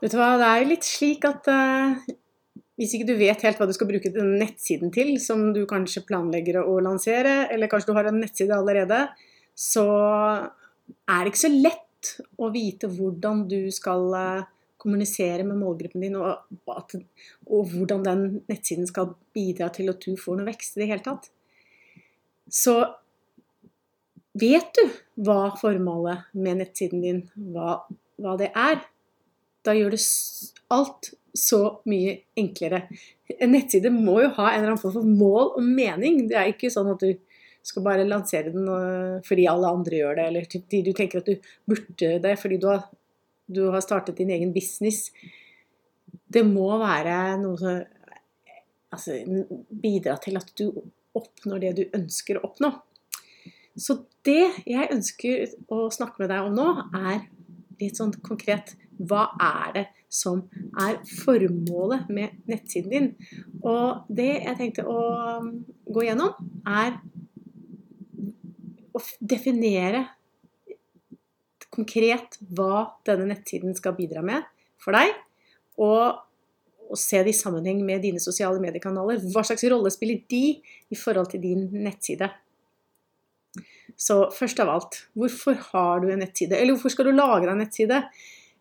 Vet du hva, det er jo litt slik at uh, hvis ikke du vet helt hva du skal bruke den nettsiden til, som du kanskje planlegger å lansere, eller kanskje du har en nettside allerede, så er det ikke så lett å vite hvordan du skal uh, kommunisere med målgruppen din, og, at, og, hvordan den nettsiden skal bidra til at du får noe vekst i det hele tatt. Så vet du hva formålet med nettsiden din hva, hva det er, da gjør det alt så mye enklere. En nettside må jo ha en eller annen form for mål og mening. Det er ikke sånn at du skal bare lansere den fordi alle andre gjør det, eller fordi du tenker at du burde det fordi du har, du har startet din egen business. Det må være noe som altså, bidra til at du oppnår det du ønsker å oppnå. Så det jeg ønsker å snakke med deg om nå, er litt sånn konkret hva er det som er formålet med nettsiden din? Og det jeg tenkte å um, gå gjennom, er å definere konkret hva denne nettsiden skal bidra med for deg. Og, og se det i sammenheng med dine sosiale mediekanaler. Hva slags rolle spiller de i forhold til din nettside? Så først av alt, hvorfor har du en nettside? Eller hvorfor skal du lage deg en nettside?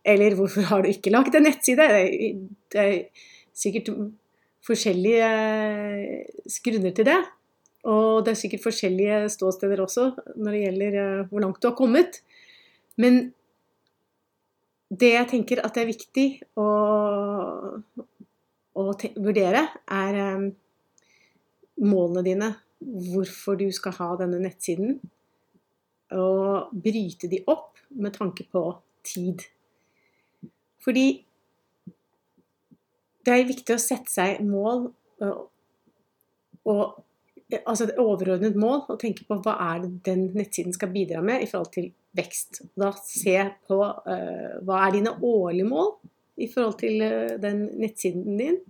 Eller hvorfor har du ikke laget en nettside? Det er sikkert forskjellige eh, grunner til det. Og det er sikkert forskjellige ståsteder også når det gjelder eh, hvor langt du har kommet. Men det jeg tenker at det er viktig å, å vurdere, er um, målene dine. Hvorfor du skal ha denne nettsiden. Og bryte de opp med tanke på tid. Fordi det er viktig å sette seg mål, og, altså et overordnet mål, og tenke på hva er det den nettsiden skal bidra med i forhold til vekst. Da se på uh, hva er dine årlige mål i forhold til uh, den nettsiden din.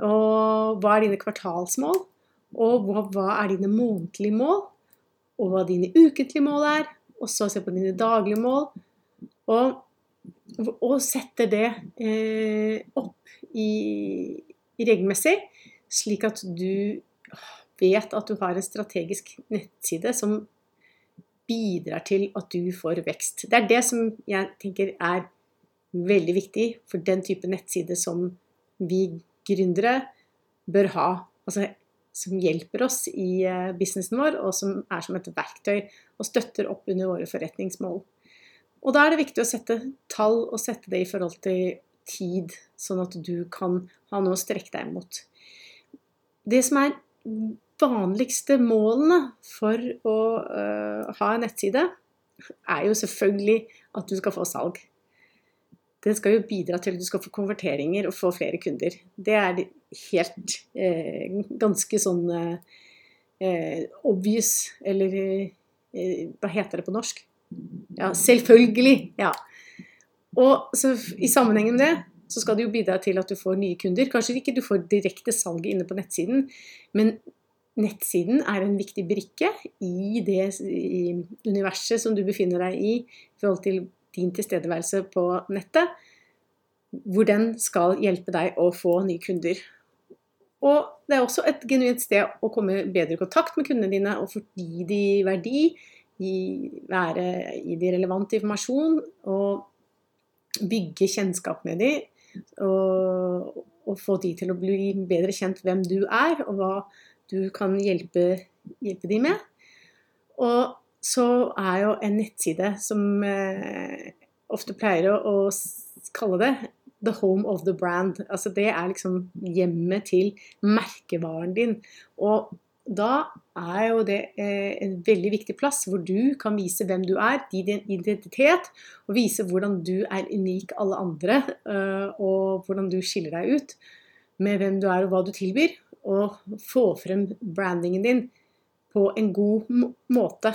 Og hva er dine kvartalsmål? Og hva, hva er dine månedlige mål? Og hva dine ukentlige mål er. Og så se på dine daglige mål. Og og sette det eh, opp i, i regelmessig, slik at du vet at du har en strategisk nettside som bidrar til at du får vekst. Det er det som jeg tenker er veldig viktig for den type nettside som vi gründere bør ha. Altså som hjelper oss i eh, businessen vår, og som er som et verktøy og støtter opp under våre forretningsmål. Og da er det viktig å sette tall og sette det i forhold til tid, sånn at du kan ha noe å strekke deg mot. Det som er vanligste målene for å uh, ha en nettside, er jo selvfølgelig at du skal få salg. Den skal jo bidra til at du skal få konverteringer og få flere kunder. Det er helt eh, ganske sånn eh, obvious, eller eh, hva heter det på norsk? Ja, selvfølgelig. Ja. Og så, i sammenheng med det så skal det jo bidra til at du får nye kunder. Kanskje ikke du får direkte salget inne på nettsiden, men nettsiden er en viktig brikke i det i universet som du befinner deg i i forhold til din tilstedeværelse på nettet, hvor den skal hjelpe deg å få nye kunder. Og det er også et genuint sted å komme bedre i kontakt med kundene dine og få de verdi gi, være, gi de relevant informasjon og bygge kjennskap med de. Og, og, få de til å bli bedre kjent hvem du er, og hva du kan hjelpe, hjelpe de med. Og så er jo en nettside som eh, ofte pleier å, kalle det the home of the brand. Altså det er liksom hjemmet til merkevaren din. Og da er jo det eh, en veldig viktig plass hvor du kan vise hvem du er, din identitet, og vise hvordan du er unik alle andre, eh, og hvordan du skiller deg ut med hvem du er og hva du tilbyr, og få frem brandingen din på en god måte.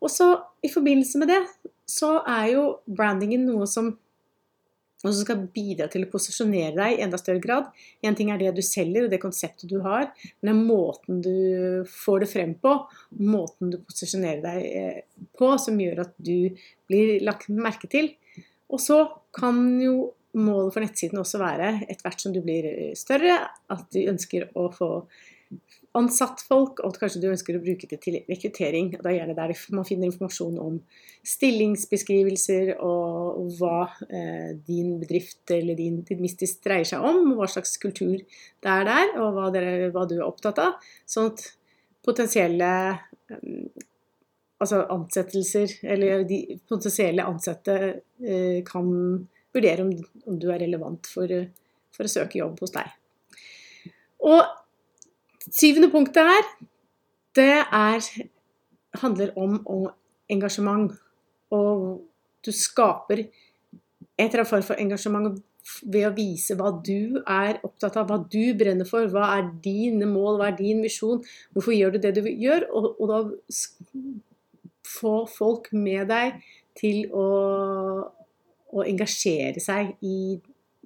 Og så i forbindelse med det, så er jo brandingen noe som og som skal bidra til å posisjonere deg i enda større grad. Én ting er det du selger og det konseptet du har, men det er måten du får det frem på, måten du posisjonerer deg eh, på, som gjør at du blir lagt merke til. Og så kan jo målet for nettsiden også være, etter hvert som du blir større, at du ønsker å få ansatt folk, og kanskje du ønsker å bruke det til rekruttering. og Da er det der man finner informasjon om stillingsbeskrivelser og, hva eh, din bedrift eller din, business dreier seg om, hva slags kultur det er der, og hva, dere, hva du er opptatt av. Sånn at potensielle eh, altså ansettelser, eller de potensielle ansatte eh, kan vurdere om, om, du er relevant for, for å søke jobb hos deg. Og Syvende punktet her, det er, handler om, engasjement. Og du skaper et eller annet form for engasjement ved å vise hva du er opptatt av, hva du brenner for, hva er dine mål, hva er din misjon, hvorfor gjør du det du gjør, og, og da få folk med deg til å, å engasjere seg i,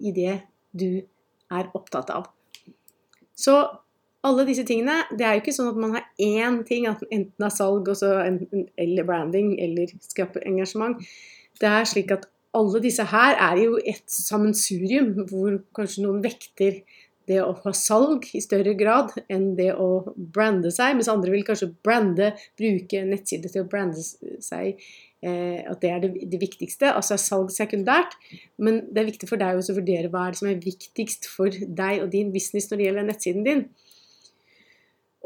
i det du er opptatt av. Så alle disse tingene Det er jo ikke sånn at man har én ting, enten er salg enten, eller branding eller skaper engasjement. Det er slik at alle disse her er jo et sammensurium hvor kanskje noen vekter det å ha salg i større grad enn det å brande seg, mens andre vil kanskje brande, bruke nettsider til å brande seg. Eh, at det er det, det, viktigste. Altså er salg sekundært, men det er viktig for deg å vurdere hva er det som er viktigst for deg og din business når det gjelder nettsiden din.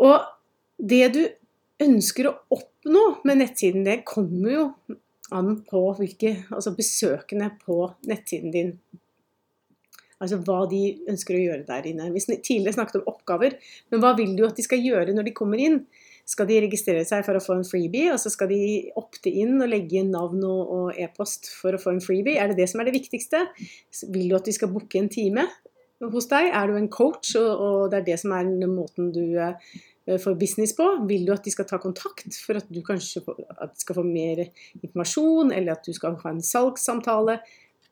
Og det du ønsker å oppnå med nettsiden, det kommer jo an på hvilke altså besøkende på nettsiden din. Altså hva de ønsker å gjøre der inne. Vi tidligere snakket om oppgaver, men hva vil du at de skal gjøre når de kommer inn? Skal de registrere seg for å få en freebie, og så skal de opte inn og legge inn navn og e-post for å få en freebie? Er det det som er det viktigste? Vil du at de skal booke en time? Hos deg? Er du en coach, og, det er det som er måten du eh, får business på? Vil du at de skal ta kontakt for at du kanskje skal få mer informasjon, eller at du skal ha en salgssamtale?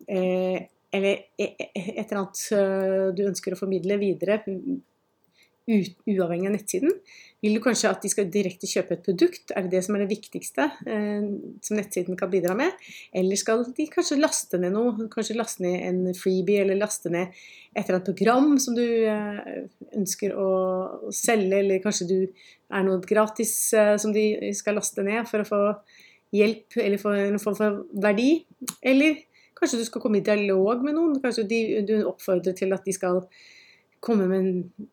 Eh, eller e, e, et eller annet eh, du ønsker å formidle videre uavhengig av nettsiden. Vil du kanskje at de skal direkte kjøpe et produkt? Er det det som er det viktigste eh, som nettsiden kan bidra med? Eller skal de kanskje laste ned noe? Kanskje laste ned en freebie, eller laste ned et eller annet program som du eh, ønsker å selge, eller kanskje du er noe gratis eh, som de skal laste ned for å få hjelp eller få en form for verdi? Eller kanskje du skal komme i dialog med noen? Kanskje de, du oppfordrer til at de skal komme med en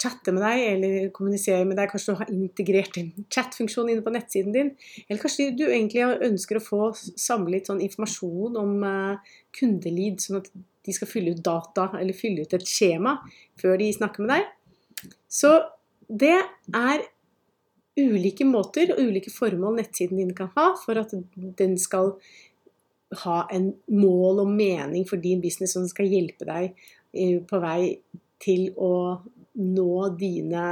chatte med deg eller kommunisere med deg. Kanskje du har integrert en chatfunksjon inne på nettsiden din. Eller kanskje du egentlig ønsker å få samlet sånn informasjon om uh, kundelid, sånn at de skal fylle ut data eller fylle ut et skjema før de snakker med deg. Så det er ulike måter og ulike formål nettsiden din kan ha for at den skal ha en mål og mening for din business som skal hjelpe deg eh, på vei til å nå dine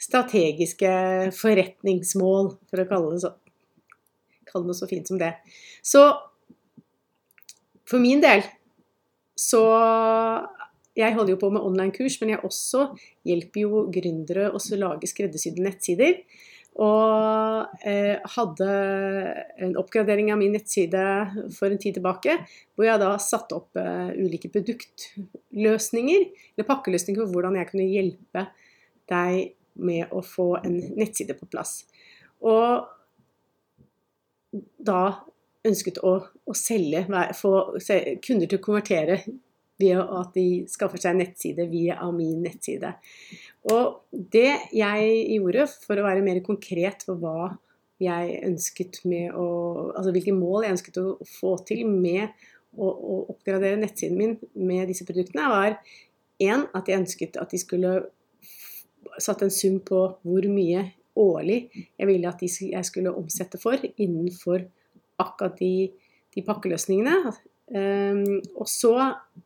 strategiske forretningsmål, for å kalle det, så, kalle det så fint som det. Så for min del så Jeg holder jo på med online-kurs, men jeg også hjelper jo gründere å lage skreddersydde nettsider. Og eh, hadde en oppgradering av min nettside for en tid tilbake, hvor jeg da satte opp eh, ulike produktløsninger, eller pakkeløsninger for hvordan jeg kunne hjelpe deg med å få en nettside på plass. Og da ønsket å, å selge, få kunder til å konvertere ved at de skaffer seg en nettside via min nettside. Og det jeg gjorde for å være mer konkret på hva jeg ønsket med å Altså hvilke mål jeg ønsket å få til med å, å oppgradere nettsiden min med disse produktene, var én at jeg ønsket at de skulle satt en sum på hvor mye årlig jeg ville at de, jeg skulle omsette for innenfor akkurat de, de pakkeløsningene. Um, og så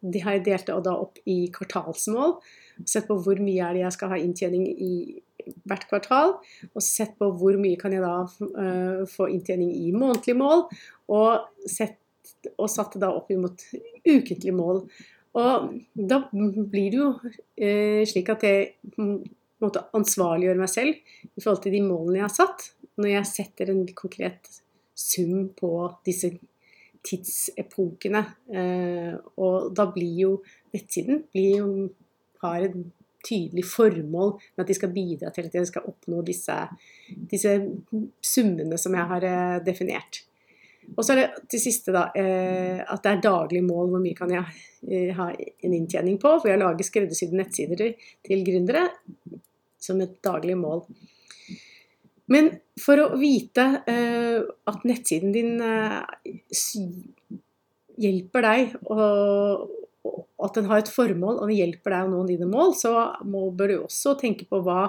de har jeg delt det opp i kvartalsmål. Sett på hvor mye er det jeg skal ha inntjening i hvert kvartal. Og sett på hvor mye kan jeg da uh, få inntjening i månedlig mål. Og, sett, og satt det da opp imot ukentlig mål. Og da blir det jo uh, slik at jeg måtte ansvarliggjøre meg selv i forhold til de målene jeg har satt. Når jeg setter en konkret sum på disse tidsepokene. Eh, og da blir jo nettsiden blir jo, har et tydelig formål med at de skal bidra til at de skal oppnå disse, disse summene som jeg har eh, definert. Og så er det til siste da, eh, at det er daglig mål. Hvor mye kan jeg eh, ha en inntjening på? For jeg lager skreddersydde nettsider til gründere som et daglig mål. Men for å vite at nettsiden din hjelper deg og, at den har et formål og den hjelper deg å nå dine mål, så må, bør du også tenke på hva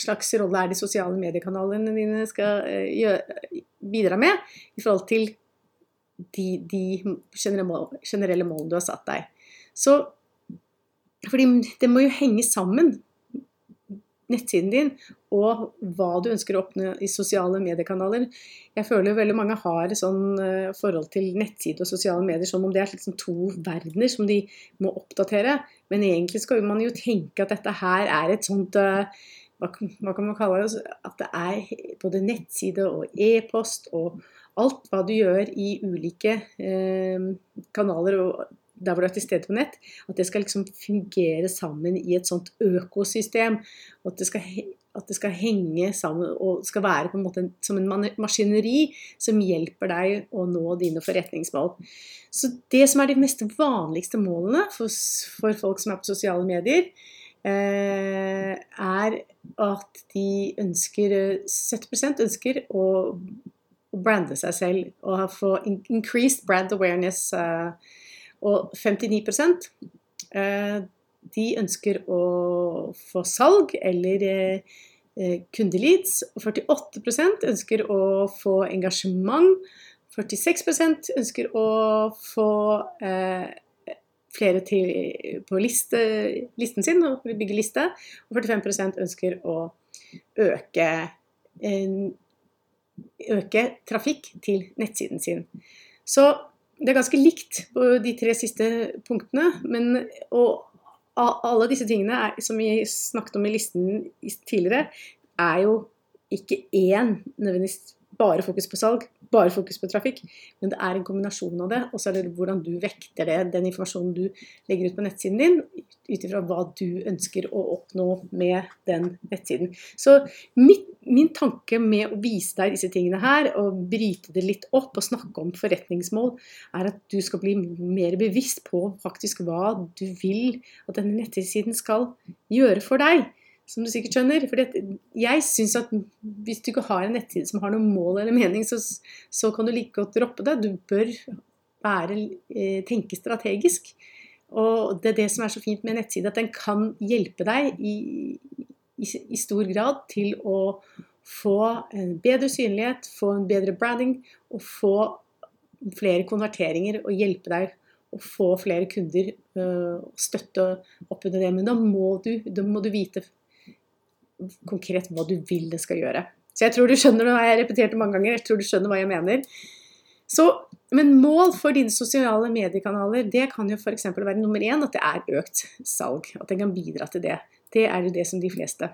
slags rolle er de sosiale mediekanalene dine skal uh, bidra med i forhold til de, de generelle målene du har satt deg. Så fordi det må jo henge sammen nettsiden din og hva du ønsker å oppnå i sosiale mediekanaler. Jeg føler veldig mange har et sånn eh, forhold til nettside og sosiale medier som om det er liksom to verdener som de må oppdatere. Men egentlig skal man jo tenke at dette her er et sånt eh, hva kan man kalle det? At det er både nettside og e-post og alt hva du gjør i ulike eh, kanaler og der hvor du er til stede på nett, at det skal liksom fungere sammen i et sånt økosystem. Og at det skal, at det skal henge sammen og skal være på en måte som en maskineri som hjelper deg å nå dine forretningsmål. Så det som er de mest vanligste målene for, for folk som er på sosiale medier, eh, er at de ønsker 70 ønsker å, å brande seg selv og få increased brand awareness. Eh, og 59 eh, de ønsker å få salg eller eh, kundeleads. Og 48% ønsker å få engasjement. 46% ønsker å få eh, flere til på liste, listen sin og bygge liste. Og 45 ønsker å øke, øke trafikk til nettsiden sin. Så det er ganske likt på de tre siste punktene. Men, og alle disse tingene er, som vi snakket om i listen tidligere, er jo ikke én nødvendigvis bare fokus på salg, bare fokus på trafikk. Men det er en kombinasjon av det. Og så er det hvordan du vekter det, den informasjonen du legger ut på nettsiden din, ut ifra hva du ønsker å oppnå med den nettsiden. Så mitt, min tanke med å vise deg disse tingene her, og bryte det litt opp og snakke om forretningsmål, er at du skal bli mer bevisst på faktisk hva du vil at denne nettsiden skal gjøre for deg som du sikkert skjønner. For jeg syns at hvis du ikke har en nettside som har noe mål eller mening, så, så kan du like godt droppe det. Du bør være, eh, tenke strategisk. Og det er det som er så fint med en nettside, at den kan hjelpe deg i, i, i stor grad til å få en bedre synlighet, få en bedre branding og få flere konverteringer og hjelpe deg å få flere kunder og uh, støtte opp under det. Men da må du, da må du vite konkret hva du vil det skal gjøre. Så jeg tror du skjønner det, jeg har repetert det mange ganger, jeg tror du skjønner hva jeg mener. Så, men mål for dine sosiale mediekanaler, det kan jo f.eks. være nummer én at det er økt salg. At en kan bidra til det. Det er jo det som de fleste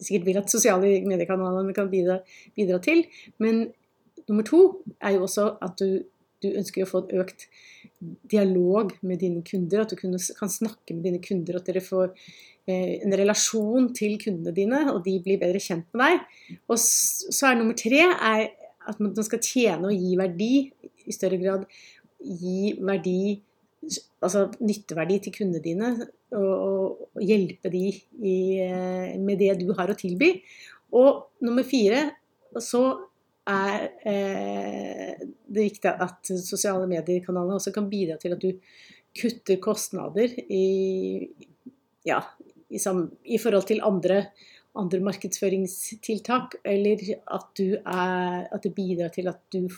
sikkert vil at sosiale mediekanalene kan bidra, bidra til. Men nummer to er jo også at du, du ønsker å få økt dialog med dine kunder. At du kan snakke med dine kunder, at dere får en relasjon til kundene dine, og de blir bedre kjent med deg. Og så er nummer tre er at man skal tjene og gi verdi i større grad. Gi verdi, altså nytteverdi til kundene dine, og, hjelpe de i, eh, med det du har å tilby. Og nummer fire så er eh, det viktig at sosiale medier-kanalene også kan bidra til at du kutter kostnader i, ja, i, i forhold til andre, andre, markedsføringstiltak, eller at, er, at, det bidrar til at du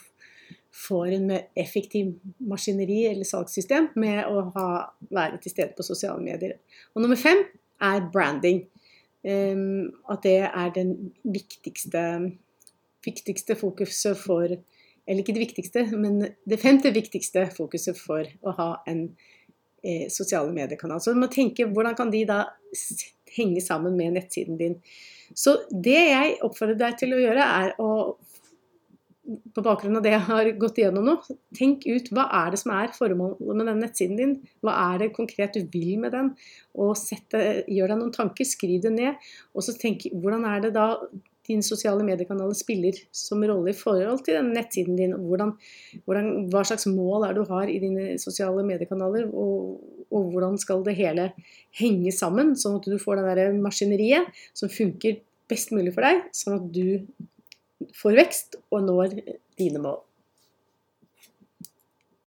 får en mer effektiv maskineri eller salgssystem med å ha, være til stede på sosiale medier. Og nummer fem er branding. Um, at det er den viktigste, viktigste fokuset for Eller ikke det viktigste, men det femte viktigste fokuset for å ha en sosiale mediekanal. Så du må tenke hvordan kan de da henge sammen med nettsiden din. Så det jeg oppfordrer deg til å gjøre, er å på bakgrunn av det jeg har gått igjennom nå, tenk ut hva er det som er formålet med den nettsiden din. Hva er det konkret du vil med den? Og sette, Gjør deg noen tanker, skriv det ned. Og så tenk hvordan er det da dine sosiale mediekanaler spiller som rolle i forhold til den nettsiden din. Hvordan, hvordan, hva slags mål er du har i dine sosiale mediekanaler, og, og, hvordan skal det hele henge sammen, sånn at du får det der maskineriet som funker best mulig for deg, sånn at du får vekst og når dine mål.